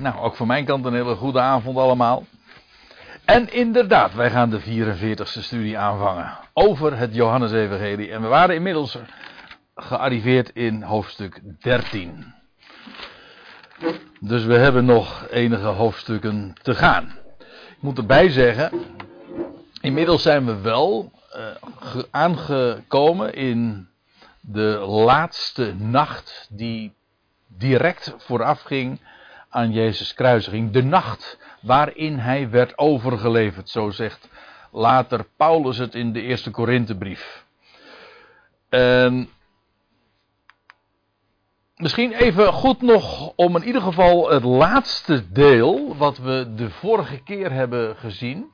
Nou, ook van mijn kant een hele goede avond allemaal. En inderdaad, wij gaan de 44ste studie aanvangen over het Johannesevangelie. En we waren inmiddels gearriveerd in hoofdstuk 13. Dus we hebben nog enige hoofdstukken te gaan. Ik moet erbij zeggen, inmiddels zijn we wel uh, aangekomen in de laatste nacht die direct voorafging aan Jezus' kruisiging. De nacht waarin hij werd overgeleverd, zo zegt later Paulus het in de eerste Korinthebrief. En misschien even goed nog om in ieder geval het laatste deel, wat we de vorige keer hebben gezien,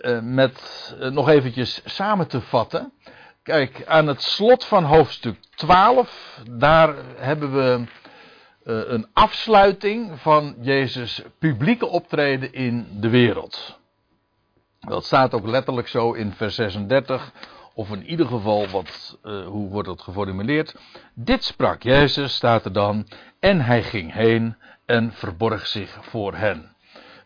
eh, met eh, nog eventjes samen te vatten. Kijk, aan het slot van hoofdstuk 12, daar hebben we een afsluiting van Jezus' publieke optreden in de wereld. Dat staat ook letterlijk zo in vers 36, of in ieder geval, wat, uh, hoe wordt dat geformuleerd? Dit sprak Jezus, staat er dan, en hij ging heen en verborg zich voor hen.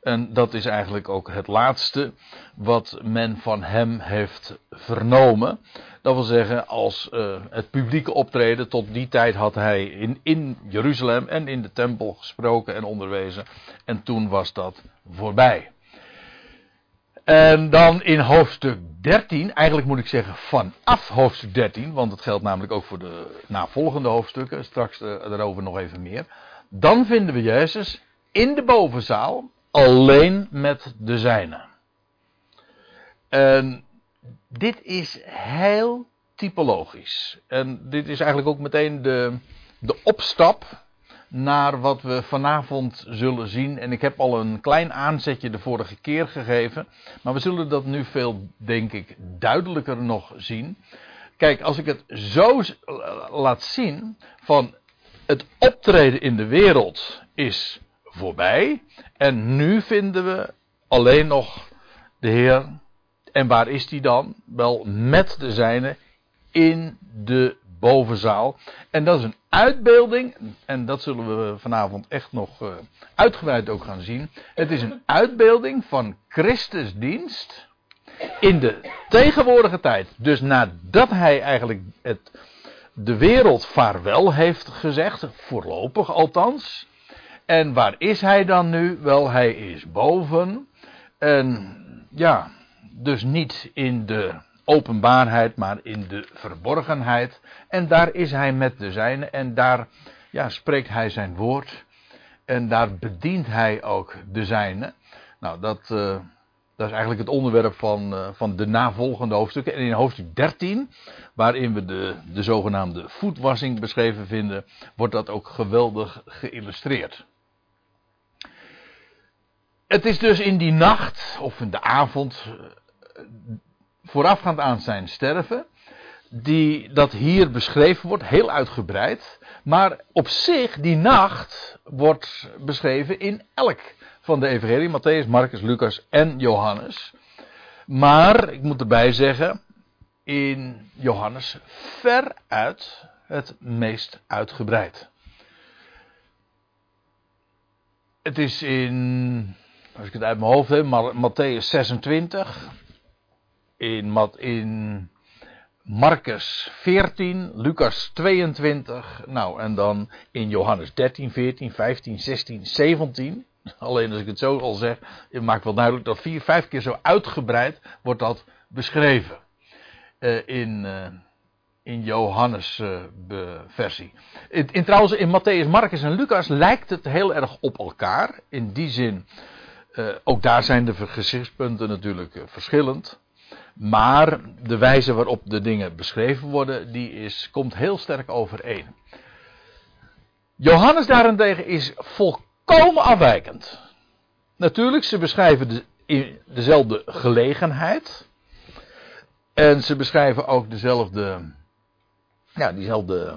En dat is eigenlijk ook het laatste wat men van hem heeft vernomen. Dat wil zeggen, als uh, het publieke optreden, tot die tijd had hij in, in Jeruzalem en in de tempel gesproken en onderwezen. En toen was dat voorbij. En dan in hoofdstuk 13, eigenlijk moet ik zeggen vanaf hoofdstuk 13, want het geldt namelijk ook voor de navolgende hoofdstukken, straks uh, daarover nog even meer. Dan vinden we Jezus in de bovenzaal, alleen met de zijnen. En dit is heel typologisch. En dit is eigenlijk ook meteen de, de opstap naar wat we vanavond zullen zien. En ik heb al een klein aanzetje de vorige keer gegeven. Maar we zullen dat nu veel, denk ik, duidelijker nog zien. Kijk, als ik het zo laat zien van het optreden in de wereld is voorbij. En nu vinden we alleen nog de Heer. En waar is die dan? Wel met de zijne in de bovenzaal. En dat is een uitbeelding, en dat zullen we vanavond echt nog uh, uitgebreid ook gaan zien. Het is een uitbeelding van Christus dienst in de tegenwoordige tijd. Dus nadat hij eigenlijk het, de wereld vaarwel heeft gezegd, voorlopig althans. En waar is hij dan nu? Wel, hij is boven. En ja, dus niet in de openbaarheid, maar in de verborgenheid. En daar is hij met de zijne en daar ja, spreekt hij zijn woord. En daar bedient hij ook de zijne. Nou, dat, uh, dat is eigenlijk het onderwerp van, uh, van de navolgende hoofdstukken. En in hoofdstuk 13, waarin we de, de zogenaamde voetwassing beschreven vinden, wordt dat ook geweldig geïllustreerd. Het is dus in die nacht, of in de avond, voorafgaand aan zijn sterven, die, dat hier beschreven wordt, heel uitgebreid. Maar op zich, die nacht wordt beschreven in elk van de evangelie. Matthäus, Marcus, Lucas en Johannes. Maar, ik moet erbij zeggen, in Johannes veruit het meest uitgebreid. Het is in, als ik het uit mijn hoofd heb, Matthäus 26, in, in Marcus 14, Lucas 22, nou en dan in Johannes 13, 14, 15, 16, 17. Alleen als ik het zo al zeg, maakt wel duidelijk dat vier, vijf keer zo uitgebreid wordt dat beschreven. Uh, in, uh, in Johannes uh, versie. In, in, trouwens, in Matthäus, Marcus en Lucas lijkt het heel erg op elkaar. In die zin, ook daar zijn de gezichtspunten natuurlijk verschillend. Maar de wijze waarop de dingen beschreven worden, die is, komt heel sterk overeen. Johannes daarentegen is volkomen afwijkend. Natuurlijk, ze beschrijven de, dezelfde gelegenheid. En ze beschrijven ook dezelfde, ja, diezelfde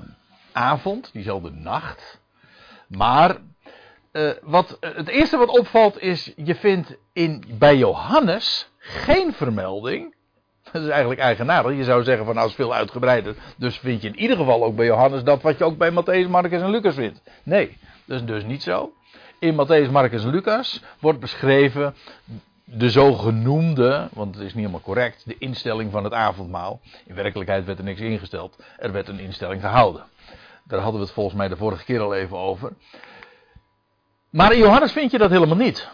avond, diezelfde nacht. Maar uh, wat, het eerste wat opvalt is, je vindt in, bij Johannes geen vermelding dat is eigenlijk eigenaardig. Je zou zeggen van nou is veel uitgebreider. Dus vind je in ieder geval ook bij Johannes dat wat je ook bij Matthäus, Marcus en Lucas vindt. Nee, Dat is dus niet zo. In Matthäus, Marcus en Lucas wordt beschreven de zogenoemde, want het is niet helemaal correct, de instelling van het avondmaal. In werkelijkheid werd er niks ingesteld. Er werd een instelling gehouden. Daar hadden we het volgens mij de vorige keer al even over. Maar in Johannes vind je dat helemaal niet.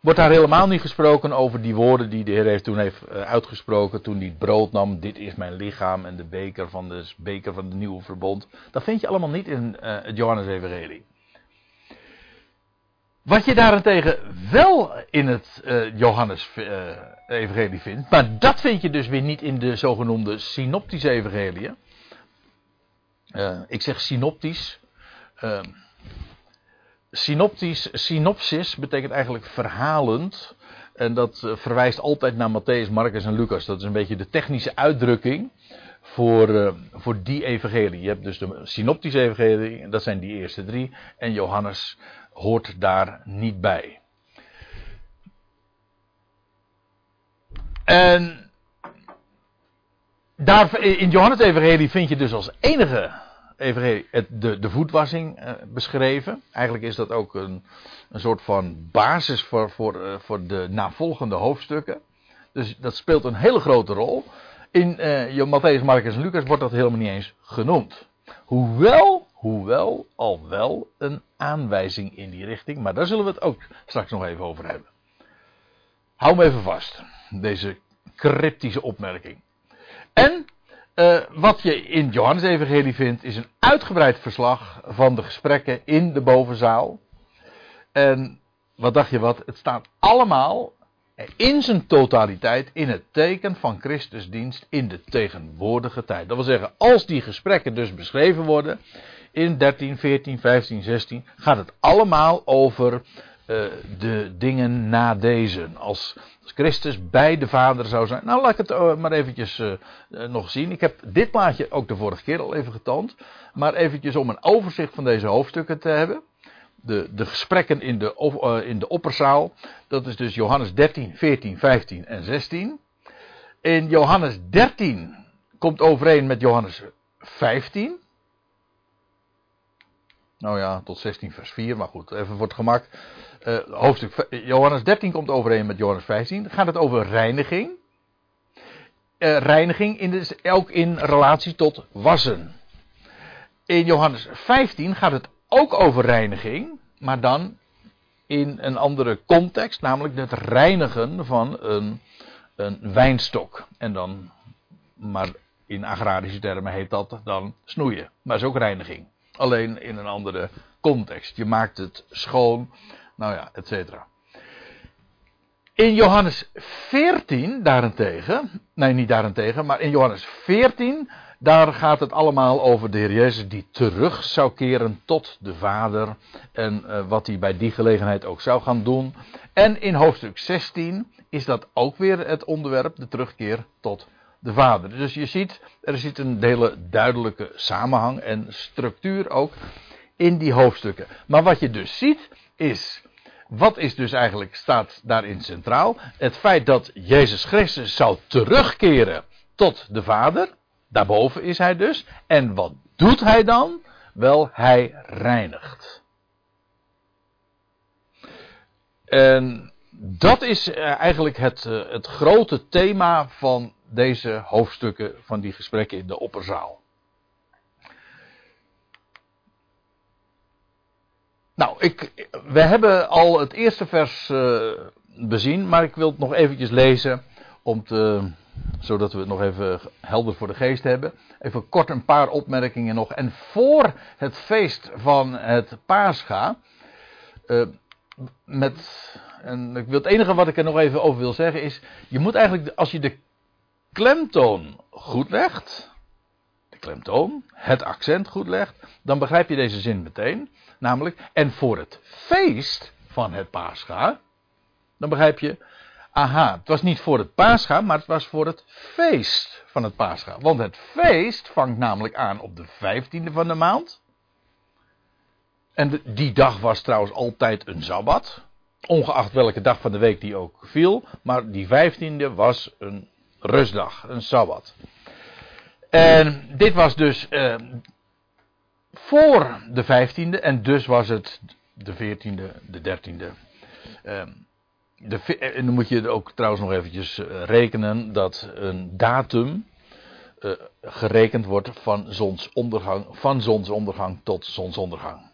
Wordt daar helemaal niet gesproken over die woorden die de Heer heeft toen heeft eh, uitgesproken toen hij het brood nam. Dit is mijn lichaam en de beker van de beker van het nieuwe verbond. Dat vind je allemaal niet in uh, het Johannes-evangelie. Wat je daarentegen wel in het uh, Johannes-evangelie vindt, maar dat vind je dus weer niet in de zogenoemde synoptische evangelieën. ik zeg synoptisch. Synoptisch, synopsis betekent eigenlijk verhalend. En dat eh, verwijst altijd naar Matthäus, Marcus en Lucas. Dat is een beetje de technische uitdrukking voor, uh, voor die evangelie. Je hebt dus de synoptische evangelie, dat zijn die eerste drie. En Johannes hoort daar niet bij. En daar, in Johannes evangelie vind je dus als enige even de, de voetwassing uh, beschreven. Eigenlijk is dat ook een, een soort van basis voor, voor, uh, voor de navolgende hoofdstukken. Dus dat speelt een hele grote rol. In uh, Matthäus, Marcus en Lucas wordt dat helemaal niet eens genoemd. Hoewel, hoewel al wel een aanwijzing in die richting. Maar daar zullen we het ook straks nog even over hebben. Hou me even vast. Deze cryptische opmerking. En uh, wat je in Johannes Evangelie vindt, is een uitgebreid verslag van de gesprekken in de bovenzaal. En wat dacht je wat? Het staat allemaal in zijn totaliteit in het teken van Christus dienst in de tegenwoordige tijd. Dat wil zeggen, als die gesprekken dus beschreven worden in 13, 14, 15, 16, gaat het allemaal over uh, de dingen na deze. Als Christus bij de Vader zou zijn. Nou, laat ik het uh, maar eventjes uh, nog zien. Ik heb dit plaatje ook de vorige keer al even getoond. Maar eventjes om een overzicht van deze hoofdstukken te hebben. De, de gesprekken in de, in de opperzaal. Dat is dus Johannes 13, 14, 15 en 16. In Johannes 13 komt overeen met Johannes 15. Nou ja, tot 16 vers 4, maar goed, even voor het gemak. Uh, hoofdstuk, Johannes 13 komt overeen met Johannes 15. Dan gaat het over reiniging. Uh, reiniging in ook in relatie tot wassen. In Johannes 15 gaat het ook over reiniging, maar dan in een andere context, namelijk het reinigen van een, een wijnstok. En dan, maar in agrarische termen heet dat dan snoeien. Maar is ook reiniging. Alleen in een andere context. Je maakt het schoon, nou ja, et cetera. In Johannes 14 daarentegen, nee niet daarentegen, maar in Johannes 14, daar gaat het allemaal over de Heer Jezus die terug zou keren tot de Vader en uh, wat hij bij die gelegenheid ook zou gaan doen. En in hoofdstuk 16 is dat ook weer het onderwerp, de terugkeer tot de Vader. Dus je ziet, er zit een hele duidelijke samenhang en structuur ook in die hoofdstukken. Maar wat je dus ziet is, wat is dus eigenlijk, staat daarin centraal? Het feit dat Jezus Christus zou terugkeren tot de Vader. Daarboven is hij dus. En wat doet hij dan? Wel, hij reinigt. En dat is eh, eigenlijk het, eh, het grote thema van deze hoofdstukken van die gesprekken in de opperzaal. Nou, ik, we hebben al het eerste vers uh, bezien, maar ik wil het nog eventjes lezen, om te, zodat we het nog even helder voor de geest hebben. Even kort een paar opmerkingen nog. En voor het feest van het Pascha, uh, met, en ik wil, het enige wat ik er nog even over wil zeggen is, je moet eigenlijk, als je de klemtoon goed legt, de klemtoon, het accent goed legt, dan begrijp je deze zin meteen. Namelijk, en voor het feest van het Pascha, dan begrijp je, aha, het was niet voor het Pascha, maar het was voor het feest van het Pascha. Want het feest vangt namelijk aan op de vijftiende van de maand. En die dag was trouwens altijd een Sabbat. Ongeacht welke dag van de week die ook viel. Maar die vijftiende was een rustdag, een Sabbat. En dit was dus uh, voor de vijftiende en dus was het de veertiende, de dertiende. Ehm, de, en dan moet je ook trouwens nog eventjes eh, rekenen dat een datum uh, gerekend wordt van zonsondergang, van zonsondergang tot zonsondergang.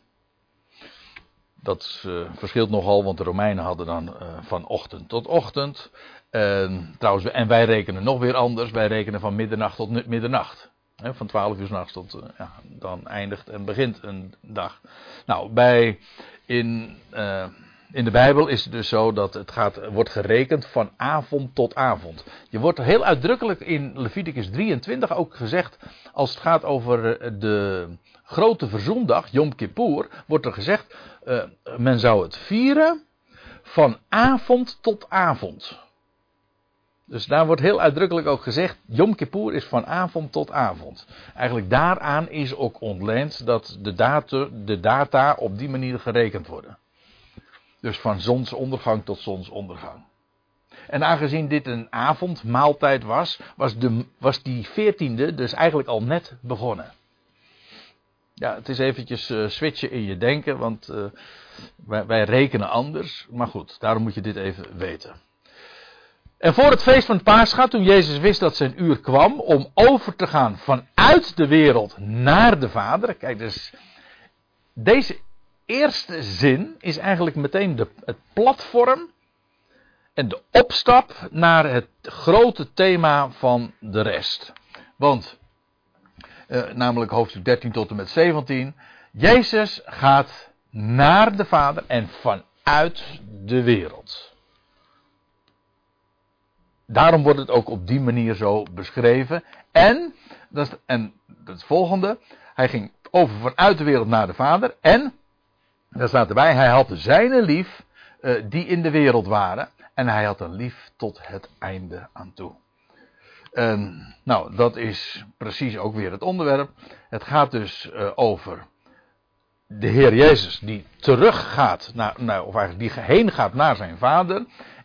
Dat verschilt nogal, want de Romeinen hadden dan van ochtend tot ochtend. En, trouwens, en wij rekenen nog weer anders. Wij rekenen van middernacht tot middernacht. Van 12 uur s'nachts tot ja, dan eindigt en begint een dag. Nou, bij in in de Bijbel is het dus zo dat het gaat, wordt gerekend van avond tot avond. Je wordt heel uitdrukkelijk in Leviticus 23 ook gezegd, als het gaat over eh, de grote verzoendag, Yom Kippur, wordt er gezegd, men zou het vieren van avond tot avond. Dus daar wordt heel uitdrukkelijk ook gezegd, Yom Kippur is van avond tot avond. Eigenlijk daaraan is ook ontleend dat de data, de data op die manier gerekend worden. Dus van zonsondergang tot zonsondergang. En aangezien dit een avondmaaltijd was, was, de, was die veertiende dus eigenlijk al net begonnen. Ja, het is eventjes uh, switchen in je denken, want uh, wij, wij, rekenen anders. Maar goed, daarom moet je dit even weten. En voor het feest van Paascha, toen Jezus wist dat zijn uur kwam om over te gaan vanuit de wereld naar de Vader. Kijk, dus deze eerste zin is eigenlijk meteen de, het platform en de opstap naar het grote thema van de rest. Want, eh, namelijk hoofdstuk 13 tot en met 17, Jezus gaat naar de Vader en vanuit de wereld. Daarom wordt het ook op die manier zo beschreven. En, dat is, en het volgende, hij ging over vanuit de wereld naar de Vader en daar staat erbij, hij had zijne lief uh, die in de wereld waren. En hij had een lief tot het einde aan toe. En, nou, dat is precies ook weer het onderwerp. Het gaat dus uh, over de Heer Jezus die teruggaat, naar, of eigenlijk die heen gaat naar zijn vader.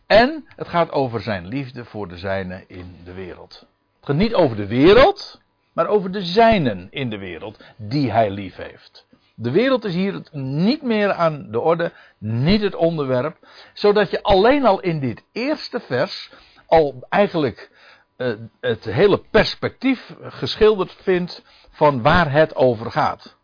En het gaat over zijn liefde voor de zijnen in de wereld. Het gaat niet over de wereld, maar over de zijnen in de wereld die hij lief heeft. De wereld is hier niet meer aan de orde, niet het onderwerp. Zodat je alleen al in dit eerste vers al eigenlijk uh, het hele perspectief geschilderd vindt van waar het over gaat.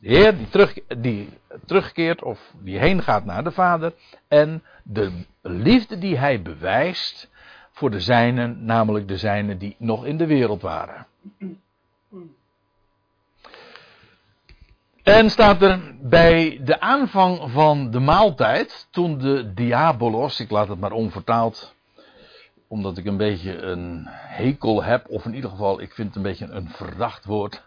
De Heer die, terug, die terugkeert of die heen gaat naar de Vader en de liefde die hij bewijst voor de zijnen, namelijk de zijnen die nog in de wereld waren. En staat er bij de aanvang van de maaltijd, toen de diabolos, ik laat het maar onvertaald, omdat ik een beetje een hekel heb, of in ieder geval, ik vind het een beetje een verdacht woord,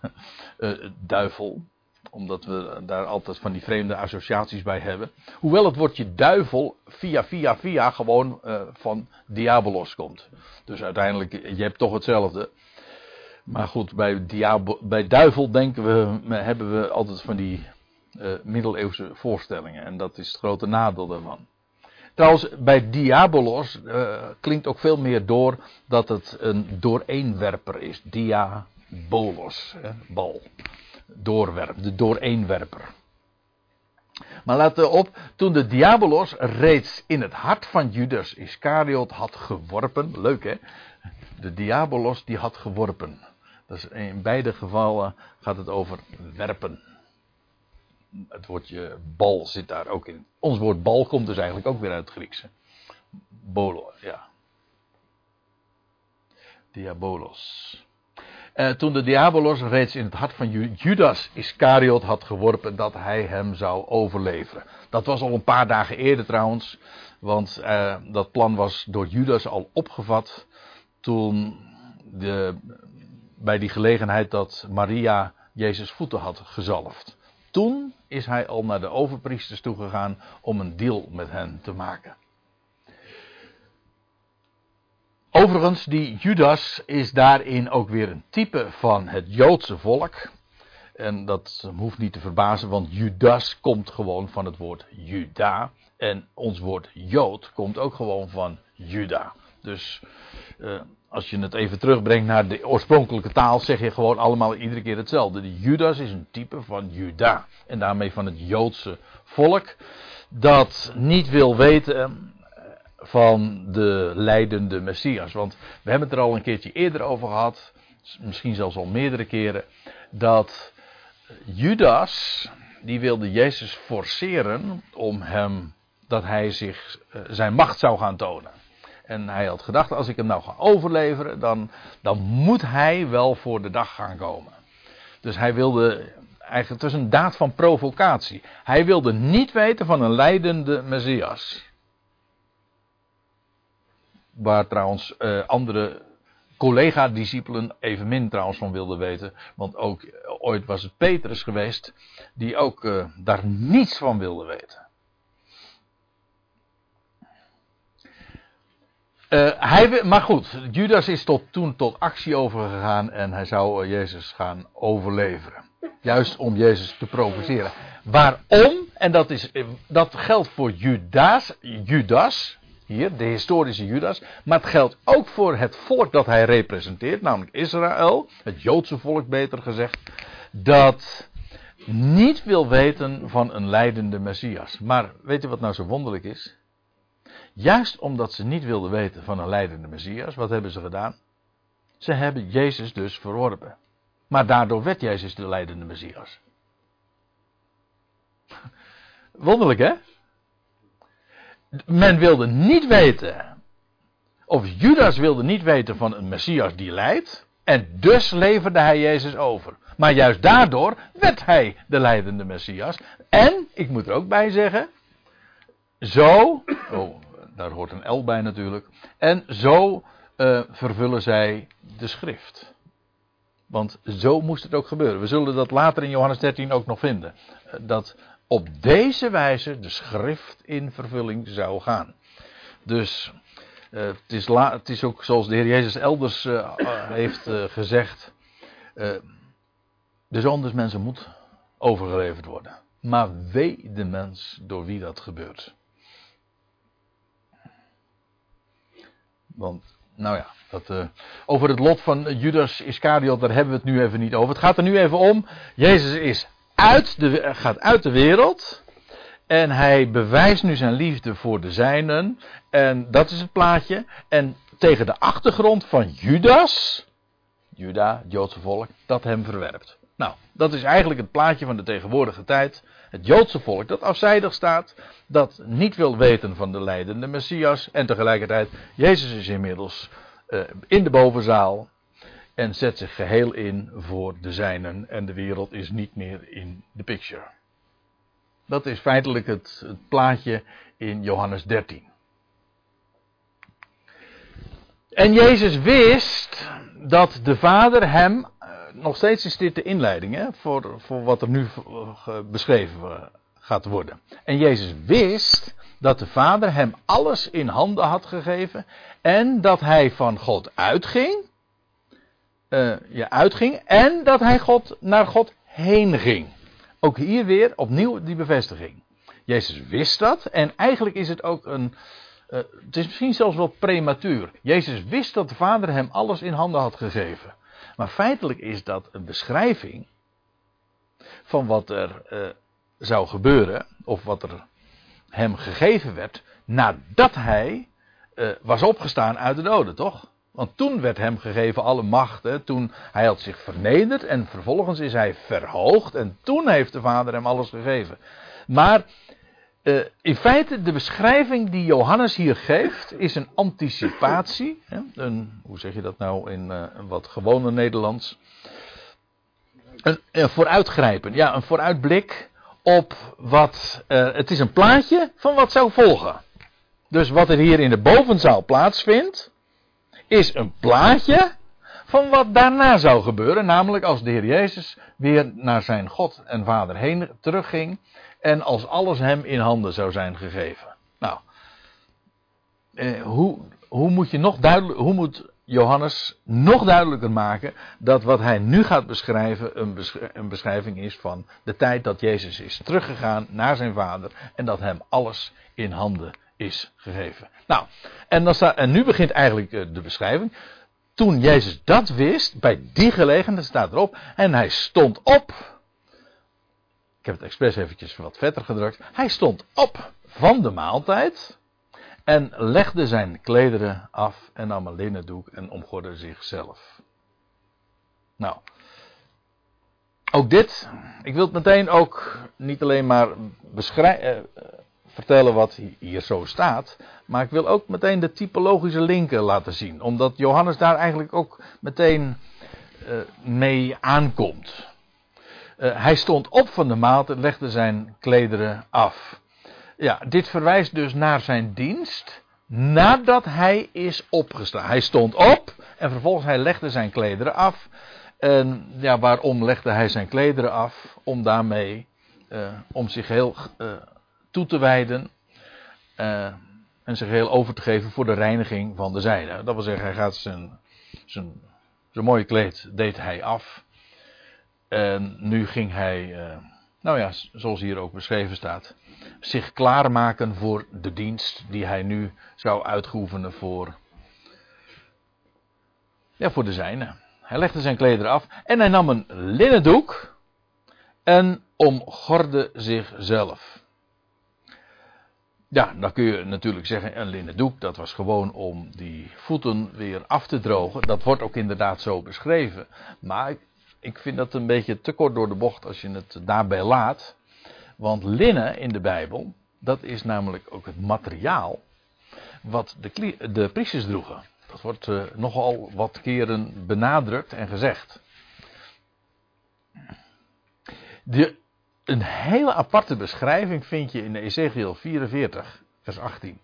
uh, duivel, omdat we daar altijd van die vreemde associaties bij hebben. Hoewel het woordje duivel via via via gewoon uh, van diabolos komt. Dus uiteindelijk, je hebt toch hetzelfde. Maar goed, bij, diabo, bij duivel denken we, hebben we altijd van die uh, middeleeuwse voorstellingen. En dat is het grote nadeel daarvan. Trouwens, bij diabolos uh, klinkt ook veel meer door dat het een dooreenwerper is. Diabolos, hè, bal. Doorwerp, de dooreenwerper. Maar let op, toen de diabolos reeds in het hart van Judas Iscariot had geworpen, leuk hè, de diabolos die had geworpen. Dus in beide gevallen gaat het over werpen. Het woordje bal zit daar ook in. Ons woord bal komt dus eigenlijk ook weer uit het Griekse. Bolo, ja. Diabolos. Eh, toen de diabolos reeds in het hart van Judas Iscariot had geworpen dat hij hem zou overleveren. Dat was al een paar dagen eerder trouwens, want eh, dat plan was door Judas al opgevat toen de bij die gelegenheid dat Maria Jezus voeten had gezalfd. Toen is hij al naar de overpriesters toegegaan om een deal met hen te maken. Overigens, die Judas is daarin ook weer een type van het Joodse volk. En dat hoeft niet te verbazen, want Judas komt gewoon van het woord Juda. En ons woord Jood komt ook gewoon van Juda. Dus uh, als je het even terugbrengt naar de oorspronkelijke taal, zeg je gewoon allemaal iedere keer hetzelfde. De Judas is een type van Juda. En daarmee van het Joodse volk. Dat niet wil weten van de leidende Messias. Want we hebben het er al een keertje eerder over gehad. Misschien zelfs al meerdere keren. Dat Judas, die wilde Jezus forceren om hem, dat hij zich eh, zijn macht zou gaan tonen. En hij had gedacht, als ik hem nou ga overleveren, dan, dan moet hij wel voor de dag gaan komen. Dus hij wilde, eigenlijk, het was een daad van provocatie. Hij wilde niet weten van een leidende Messias. Waar trouwens uh, andere collega-discipelen evenmin trouwens van wilden weten. Want ook ooit was het Petrus geweest, die ook uh, daar niets van wilde weten. Hij, maar goed, Judas is tot, toen tot actie overgegaan en hij zou Jezus gaan overleveren. Juist om Jezus te provoceren. Waarom? En dat, is, dat geldt voor Judas, Judas, hier, de historische Judas. Maar het geldt ook voor het volk dat hij representeert, namelijk Israël, het Joodse volk beter gezegd. Dat niet wil weten van een leidende Messias. Maar weet u wat nou zo wonderlijk is? Juist omdat ze niet wilden weten van een leidende Messias, wat hebben ze gedaan? Ze hebben Jezus dus verworpen. Maar daardoor werd Jezus de leidende Messias. Wonderlijk hè? Men wilde niet weten, of Judas wilde niet weten van een Messias die leidt. En dus leverde hij Jezus over. Maar juist daardoor werd hij de leidende Messias. En, ik moet er ook bij zeggen, zo, oh, daar hoort een L bij natuurlijk. En zo uh, vervullen zij de schrift. Want zo moest het ook gebeuren. We zullen dat later in Johannes 13 ook nog vinden. Dat op deze wijze de schrift in vervulling zou gaan. Dus uh, het, is het, is ook zoals de Heer Jezus elders uh, heeft uh, gezegd. de zoon des mensen moet overgeleverd worden. Maar wee de mens door wie dat gebeurt. Want, nou ja, dat, over het lot van Judas Iscariot, daar hebben we het nu even niet over. Het gaat er nu even om. Jezus is uit de, gaat uit de wereld. En hij bewijst nu zijn liefde voor de zijnen. En dat is het plaatje. En tegen de achtergrond van Judas, Juda, het Joodse volk, dat hem verwerpt. Nou, dat is eigenlijk het plaatje van de tegenwoordige tijd. Het Joodse volk dat afzijdig staat, dat niet wil weten van de leidende Messias. En tegelijkertijd, Jezus is inmiddels uh, in de bovenzaal en zet zich geheel in voor de zijnen en de wereld is niet meer in de picture. Dat is feitelijk het, plaatje in Johannes 13. En Jezus wist dat de Vader hem, eh, nog steeds is dit de inleiding hè, voor, voor wat er nu beschreven gaat worden. En Jezus wist dat de Vader hem alles in handen had gegeven en dat hij van God uitging uh, ja, uitging en dat hij God, naar God heen ging. Ook hier weer opnieuw die bevestiging. Jezus wist dat en eigenlijk is het ook een. Uh, het is misschien zelfs wel prematuur. Jezus wist dat de Vader hem alles in handen had gegeven. Maar feitelijk is dat een beschrijving van wat er uh, zou gebeuren, of wat er hem gegeven werd, nadat hij was opgestaan uit de doden, toch? Want toen werd hem gegeven alle macht. Hè? Toen hij had zich vernederd en vervolgens is hij verhoogd. En toen heeft de Vader hem alles gegeven. Maar uh, in feite, de beschrijving die Johannes hier geeft, is een anticipatie. Hè? Een, hoe zeg je dat nou in uh, wat gewone Nederlands? Een, vooruitgrijpen, ja, een vooruitblik op wat. Uh, het is een plaatje van wat zou volgen. Dus wat er hier in de bovenzaal plaatsvindt is een plaatje van wat daarna zou gebeuren. Namelijk als de Heer Jezus weer naar zijn God en Vader heen terugging. En als alles hem in handen zou zijn gegeven. Nou, eh, hoe, hoe moet je nog duidelijk, hoe moet Johannes nog duidelijker maken dat wat hij nu gaat beschrijven een, een, beschrijving is van de tijd dat Jezus is teruggegaan naar zijn vader en dat hem alles in handen is gegeven. Nou, en, dan nu begint eigenlijk eh, de beschrijving. Toen Jezus dat wist, bij die gelegenheid staat erop, en hij stond op. Ik heb het expres eventjes wat vetter gedrukt. Hij stond op van de maaltijd. En legde zijn klederen af en nam een linnen doek en omgorde zichzelf. Nou, ook dit, ik wil het meteen ook niet alleen maar beschrijven, eh, vertellen wat hier zo staat, maar ik wil ook meteen de typologische linken laten zien, omdat Johannes daar eigenlijk ook meteen uh, mee aankomt. Uh, hij stond op van de maaltijd, legde zijn klederen af. Ja, dit verwijst dus naar zijn dienst nadat hij is opgestaan. Hij stond op en vervolgens hij legde zijn klederen af. En ja, waarom legde hij zijn klederen af? Om daarmee, uh, om zich heel toe te wijden uh, en zich heel over te geven voor de reiniging van de zijde. Dat wil zeggen, hij gaat zijn, zijn, zijn mooie kleed deed hij af. En nu ging hij nou ja, zoals hier ook beschreven staat, zich klaarmaken voor de dienst die hij nu zou uitgeoefenen voor, ja, voor de zijne. Hij legde zijn klederen af en hij nam een linnen doek en omgorde zichzelf. Ja, dan kun je natuurlijk zeggen, een linnen doek, dat was gewoon om die voeten weer af te drogen. Dat wordt ook inderdaad zo beschreven. Maar ik vind dat een beetje te kort door de bocht als je het daarbij laat. Want linnen in de Bijbel, dat is namelijk ook het materiaal wat de, de priesters droegen. Dat wordt uh, nogal wat keren benadrukt en gezegd. De, een hele aparte beschrijving vind je in Ezekiel 44, vers 18.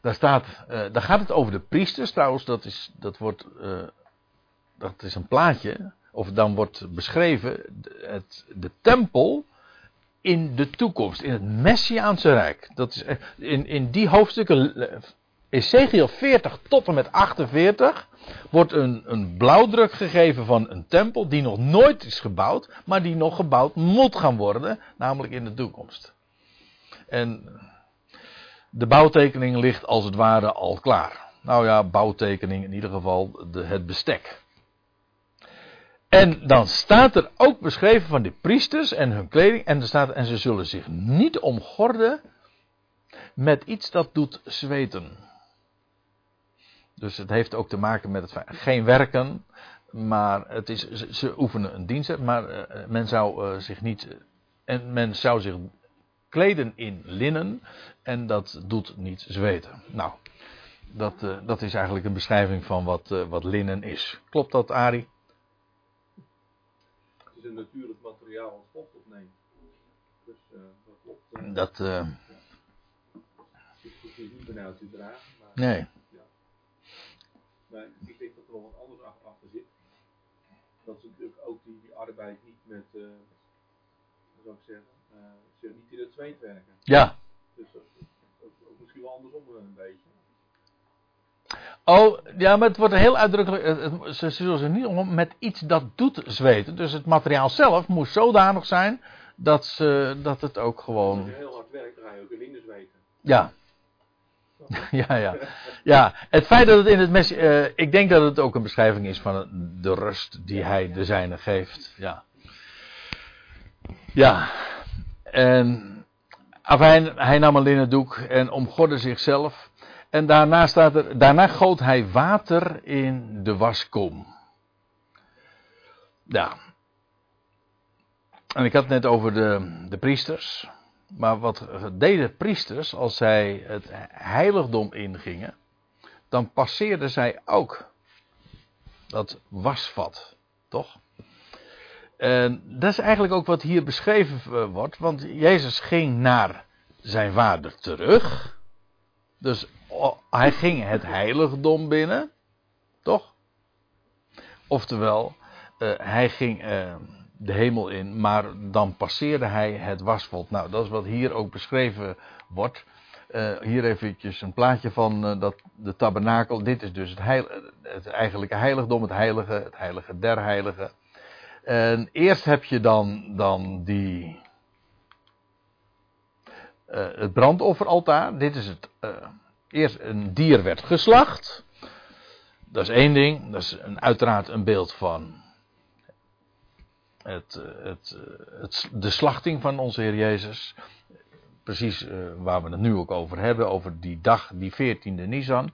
Daar, staat, uh, daar gaat het over de priesters. Trouwens, dat is, dat wordt, uh, dat is een plaatje of dan wordt beschreven het, de tempel in de toekomst, in het Messiaanse Rijk. Dat is, in, in die hoofdstukken, Ezekiel 40 tot en met 48, wordt een, een blauwdruk gegeven van een tempel die nog nooit is gebouwd, maar die nog gebouwd moet gaan worden, namelijk in de toekomst. En de bouwtekening ligt als het ware al klaar. Nou ja, bouwtekening in ieder geval de, het bestek. En dan staat er ook beschreven van die priesters en hun kleding. En er staat, en ze zullen zich niet omgorden met iets dat doet zweten. Dus het heeft ook te maken met het geen werken, maar het is, ze, oefenen een dienst, maar uh, men zou uh, zich niet, en men zou zich kleden in linnen en dat doet niet zweten. Nou, dat, uh, dat is eigenlijk een beschrijving van wat, wat linnen is. Klopt dat, Ari? is een natuurlijk materiaal als vocht opneemt. Dus dat klopt. Dat. Uh... Het is niet benauwd te dragen. Maar, nee. Ja. Maar ik denk dat er nog wat anders achter zit. Dat ze natuurlijk ook die, die arbeid niet met, uh, zou ik zeggen, ze niet in het zweet werken. Ja. Dus dat, ook misschien wel andersom een beetje. Oh, ja, maar het wordt heel uitdrukkelijk. Ze zullen ze niet om met iets dat doet zweten. Dus het materiaal zelf moest zodanig zijn dat, ze, dat het ook gewoon. Als je heel hard werkt, dan ga je ook in zweten. Ja. ja, ja. Ja, het feit dat het in het mes. Uh, ik denk dat het ook een beschrijving is van de rust die hij de zijne geeft. Ja. Ja. En. Afijn, hij nam een linnen doek en omgorde zichzelf. En daarna staat er, daarna goot hij water in de waskom. Ja. En ik had het net over de, de priesters. Maar wat deden priesters als zij het heiligdom ingingen? Dan passeerden zij ook dat wasvat. Toch? En dat is eigenlijk ook wat hier beschreven wordt. Want Jezus ging naar zijn vader terug. Dus hij ging het heiligdom binnen, toch? Oftewel, uh, hij ging uh, de hemel in, maar dan passeerde hij het wasvod. Nou, dat is wat hier ook beschreven wordt. Uh, hier eventjes een plaatje van uh, dat, de tabernakel. Dit is dus het, heil, het eigenlijke heiligdom, het heilige, het heilige der heiligen. En eerst heb je dan, dan die, uh, het brandofferaltaar. Dit is het, eerst een dier werd geslacht. Dat is één ding. Dat is een, uiteraard een beeld van het, het, het, de slachting van onze Heer Jezus precies uh, waar we het nu ook over hebben, over die dag, die 14e Nisan.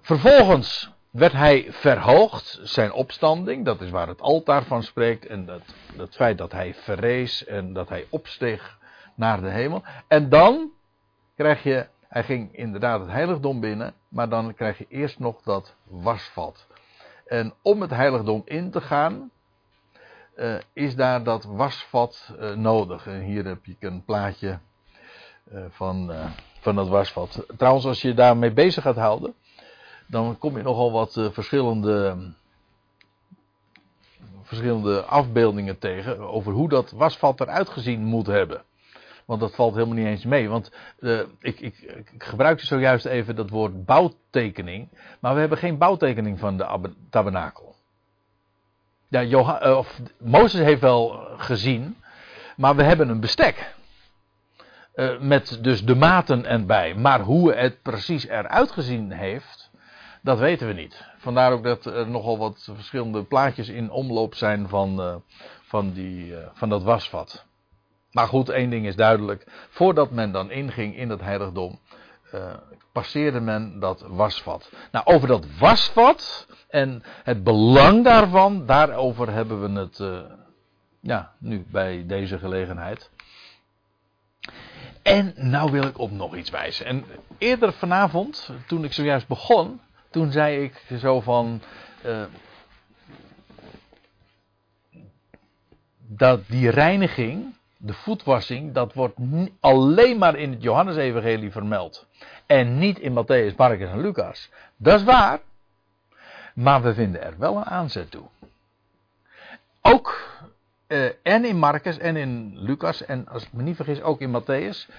Vervolgens werd hij verhoogd, zijn opstanding, dat is waar het altaar van spreekt, en dat, dat feit dat hij verrees en dat hij opsteeg naar de hemel. En dan krijg je, hij ging inderdaad het heiligdom binnen, maar dan krijg je eerst nog dat wasvat. En om het heiligdom in te gaan, uh, is daar dat wasvat uh, nodig. En hier heb ik een plaatje eh, van, van dat wasvat. Trouwens, als je daarmee bezig gaat houden, dan kom je nogal wat verschillende, verschillende afbeeldingen tegen over hoe dat wasvat eruit gezien moet hebben. Want dat valt helemaal niet eens mee. Want ik, ik, ik gebruikte zojuist even dat woord bouwtekening. Maar we hebben geen bouwtekening van de tabernakel. Ja, Johan, of, Mozes heeft wel gezien. Maar we hebben een bestek. Uh, met dus de maten erbij. Maar hoe het precies eruit gezien heeft, dat weten we niet. Vandaar ook dat er nogal wat verschillende plaatjes in omloop zijn van, uh, van, die, van dat wasvat. Maar goed, één ding is duidelijk. Voordat men dan inging in het heiligdom, passeerde men dat wasvat. Nou, over dat wasvat en het belang daarvan, daarover hebben we het ja, nu bij deze gelegenheid. En nou wil ik op nog iets wijzen. En eerder vanavond, toen ik zojuist begon, toen zei ik zo van. Uh, dat die reiniging, de voetwassing, dat wordt alleen maar in het Johannesevangelie vermeld. En niet in Matthäus, Marcus en Lucas. Dat is waar. Maar we vinden er wel een aanzet toe. Ook uh, en in Marcus en in Lucas en als ik me niet vergis ook in Matthäus.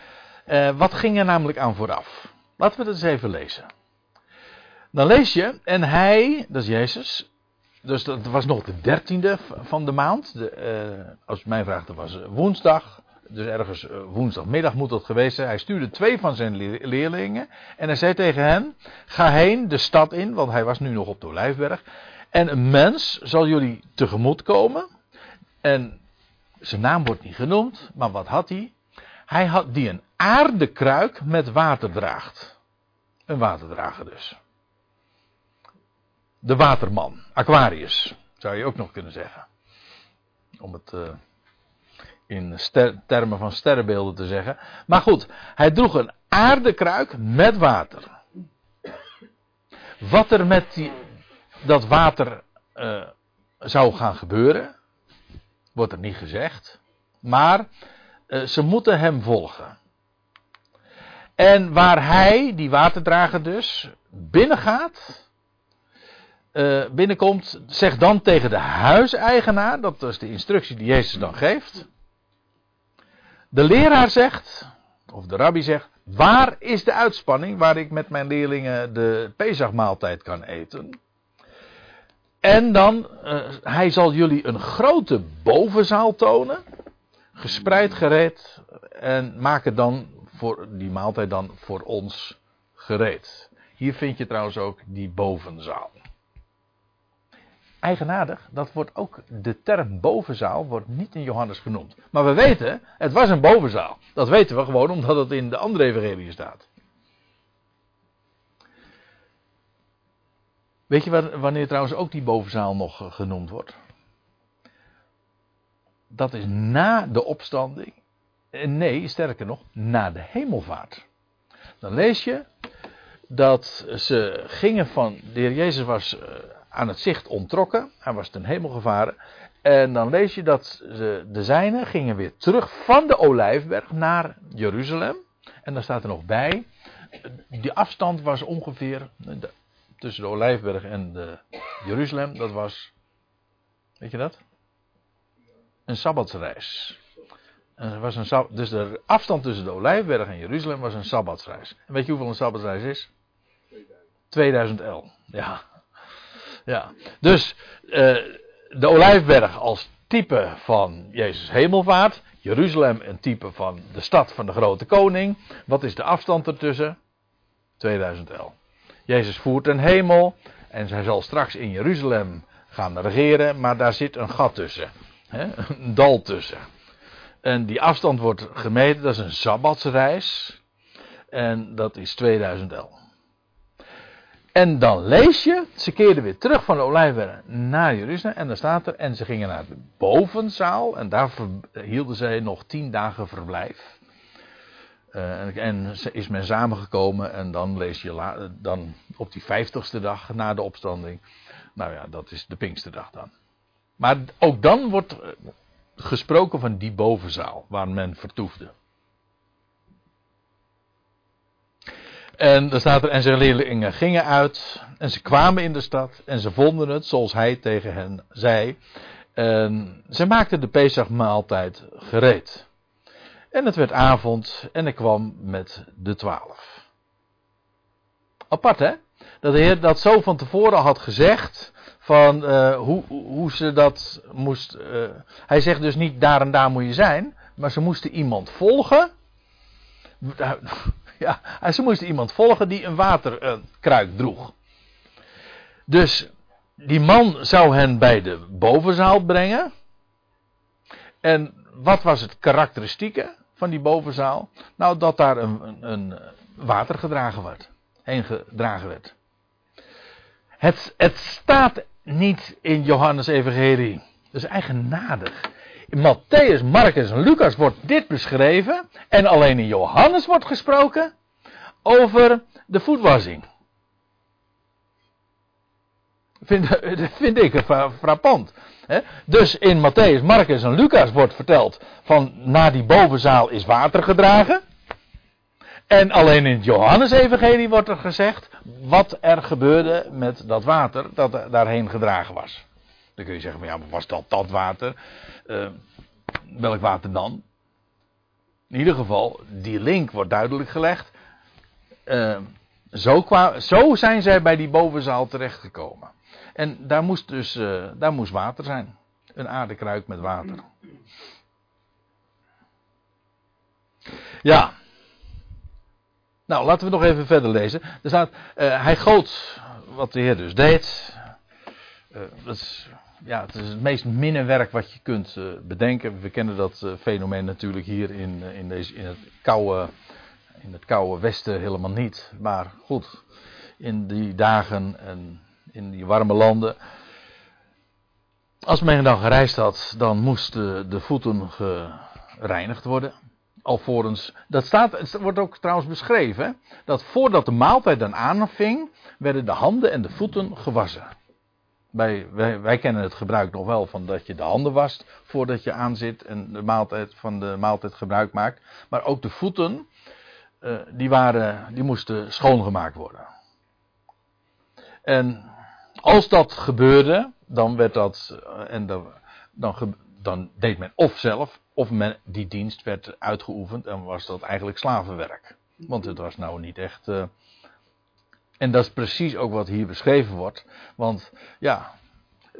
Uh, wat ging er namelijk aan vooraf? Laten we dat eens even lezen. Dan lees je, en hij, dat is Jezus, dus dat was nog de dertiende van de maand. De, uh, als mijn vraag, dat was woensdag. Dus ergens woensdagmiddag moet dat geweest zijn. Hij stuurde twee van zijn leerlingen. En hij zei tegen hen: Ga heen de stad in, want hij was nu nog op de Olijfberg. En een mens zal jullie tegemoet komen. En zijn naam wordt niet genoemd, maar wat had hij? Hij had die een aardekruik met water draagt. Een waterdrager dus. De waterman, Aquarius, zou je ook nog kunnen zeggen. Om het uh, in termen van sterrenbeelden te zeggen. Maar goed, hij droeg een aardekruik met water. Wat er met die, dat water uh, zou gaan gebeuren, wordt er niet gezegd. Maar uh, ze moeten hem volgen. En waar hij, die waterdrager dus, binnengaat, uh, binnenkomt, zegt dan tegen de huiseigenaar, dat is de instructie die Jezus dan geeft. De leraar zegt, of de rabbi zegt, waar is de uitspanning waar ik met mijn leerlingen de Pesachmaaltijd kan eten? En dan, uh, hij zal jullie een grote bovenzaal tonen. Gespreid gereed. En maak het dan voor die maaltijd dan voor ons gereed. Hier vind je trouwens ook die bovenzaal. Eigenaardig, dat wordt ook, de term bovenzaal wordt niet in Johannes genoemd. Maar we weten, het was een bovenzaal. Dat weten we gewoon omdat het in de andere evangelie staat. Weet je wanneer trouwens ook die bovenzaal nog eh, genoemd wordt? Dat is na de opstanding. Nee, sterker nog, na de hemelvaart. Dan lees je dat ze gingen van. De heer Jezus was eh, aan het zicht ontrokken. Hij was ten hemel gevaren. En dan lees je dat de zijnen gingen weer terug van de Olijfberg naar Jeruzalem. En dan staat er nog bij. Die afstand was ongeveer tussen de Olijfberg en de Jeruzalem, dat was, weet je dat? Een sabbatsreis. En was een, dus de afstand tussen de Olijfberg en Jeruzalem was een sabbatsreis. En weet je hoeveel een sabbatsreis is? 2000 L. Ja. Ja. Dus uh, de Olijfberg als type van Jezus hemelvaart. Jeruzalem een type van de stad van de grote koning. Wat is de afstand ertussen? 2000 L. Jezus voert ten hemel en hij zal straks in Jeruzalem gaan regeren, maar daar zit een gat tussen. Hè? Een dal tussen. En die afstand wordt gemeten, dat is een sabbatsreis. En dat is 2000 L. En dan lees je, ze keerden weer terug van de Olijfberg naar Jeruzalem. En dan staat er, en ze gingen naar de bovenzaal. En daar hielden zij nog tien dagen verblijf. Uh, en is men samengekomen en dan lees je dan op die vijftigste dag na de opstanding. Nou ja, dat is de Pinksterdag dan. Maar ook dan wordt eh, gesproken van die bovenzaal waar men vertoefde. En dan staat er, en zijn leerlingen gingen uit en ze kwamen in de stad en ze vonden het zoals hij tegen hen zei. En ze maakten de Pesachmaaltijd gereed. En het werd avond en ik kwam met de twaalf. Apart hè? Dat de Heer dat zo van tevoren had gezegd. Van uh, hoe, hoe ze dat moest. Uh, hij zegt dus niet daar en daar moet je zijn. Maar ze moesten iemand volgen. Ja, ze moesten iemand volgen die een waterkruik droeg. Dus die man zou hen bij de bovenzaal brengen. En wat was het karakteristieke van die bovenzaal? Nou, dat daar een, een, een water gedragen werd. Heen gedragen werd. Het, het staat niet in Johannes Evangelie. Dat is eigenaardig. In Matthäus, Marcus en Lucas wordt dit beschreven. En alleen in Johannes wordt gesproken over de voetwassing. Vind, vind ik frappant. Dus in Matthäus, Marcus en Lucas wordt verteld van naar die bovenzaal is water gedragen. En alleen in het Johannes-evangelie wordt er gezegd wat er gebeurde met dat water dat daarheen gedragen was. Dan kun je zeggen, ja, was dat dat water? Uh, welk water dan? In ieder geval, die link wordt duidelijk gelegd. Uh, zo, kwa, zo zijn zij bij die bovenzaal terechtgekomen. En daar moest dus uh, daar moest water zijn. Een aardekruik met water. Ja. Nou, laten we nog even verder lezen. Er staat, hij goot wat de Heer dus deed. Dat is, ja, het is het meest minne wat je kunt uh, bedenken. We kennen dat fenomeen natuurlijk hier in, in, deze, in, het koude, in het koude westen helemaal niet. Maar goed, in die dagen en in die warme landen. Als men dan gereisd had, dan moesten de voeten gereinigd worden. Alvorens, dat staat, het wordt ook trouwens beschreven, dat voordat de maaltijd dan aanving, werden de handen en de voeten gewassen. Wij, wij, kennen het gebruik nog wel van dat je de handen wast voordat je aanzit en de maaltijd, van de maaltijd gebruik maakt. Maar ook de voeten, uh, die, waren, die moesten schoongemaakt worden. En als dat gebeurde, dan werd dat, eh, en dan, dan, deed men of zelf, of men, die dienst werd uitgeoefend en was dat eigenlijk slavenwerk. Want het was nou niet echt. Uh, en dat is precies ook wat hier beschreven wordt. Want ja,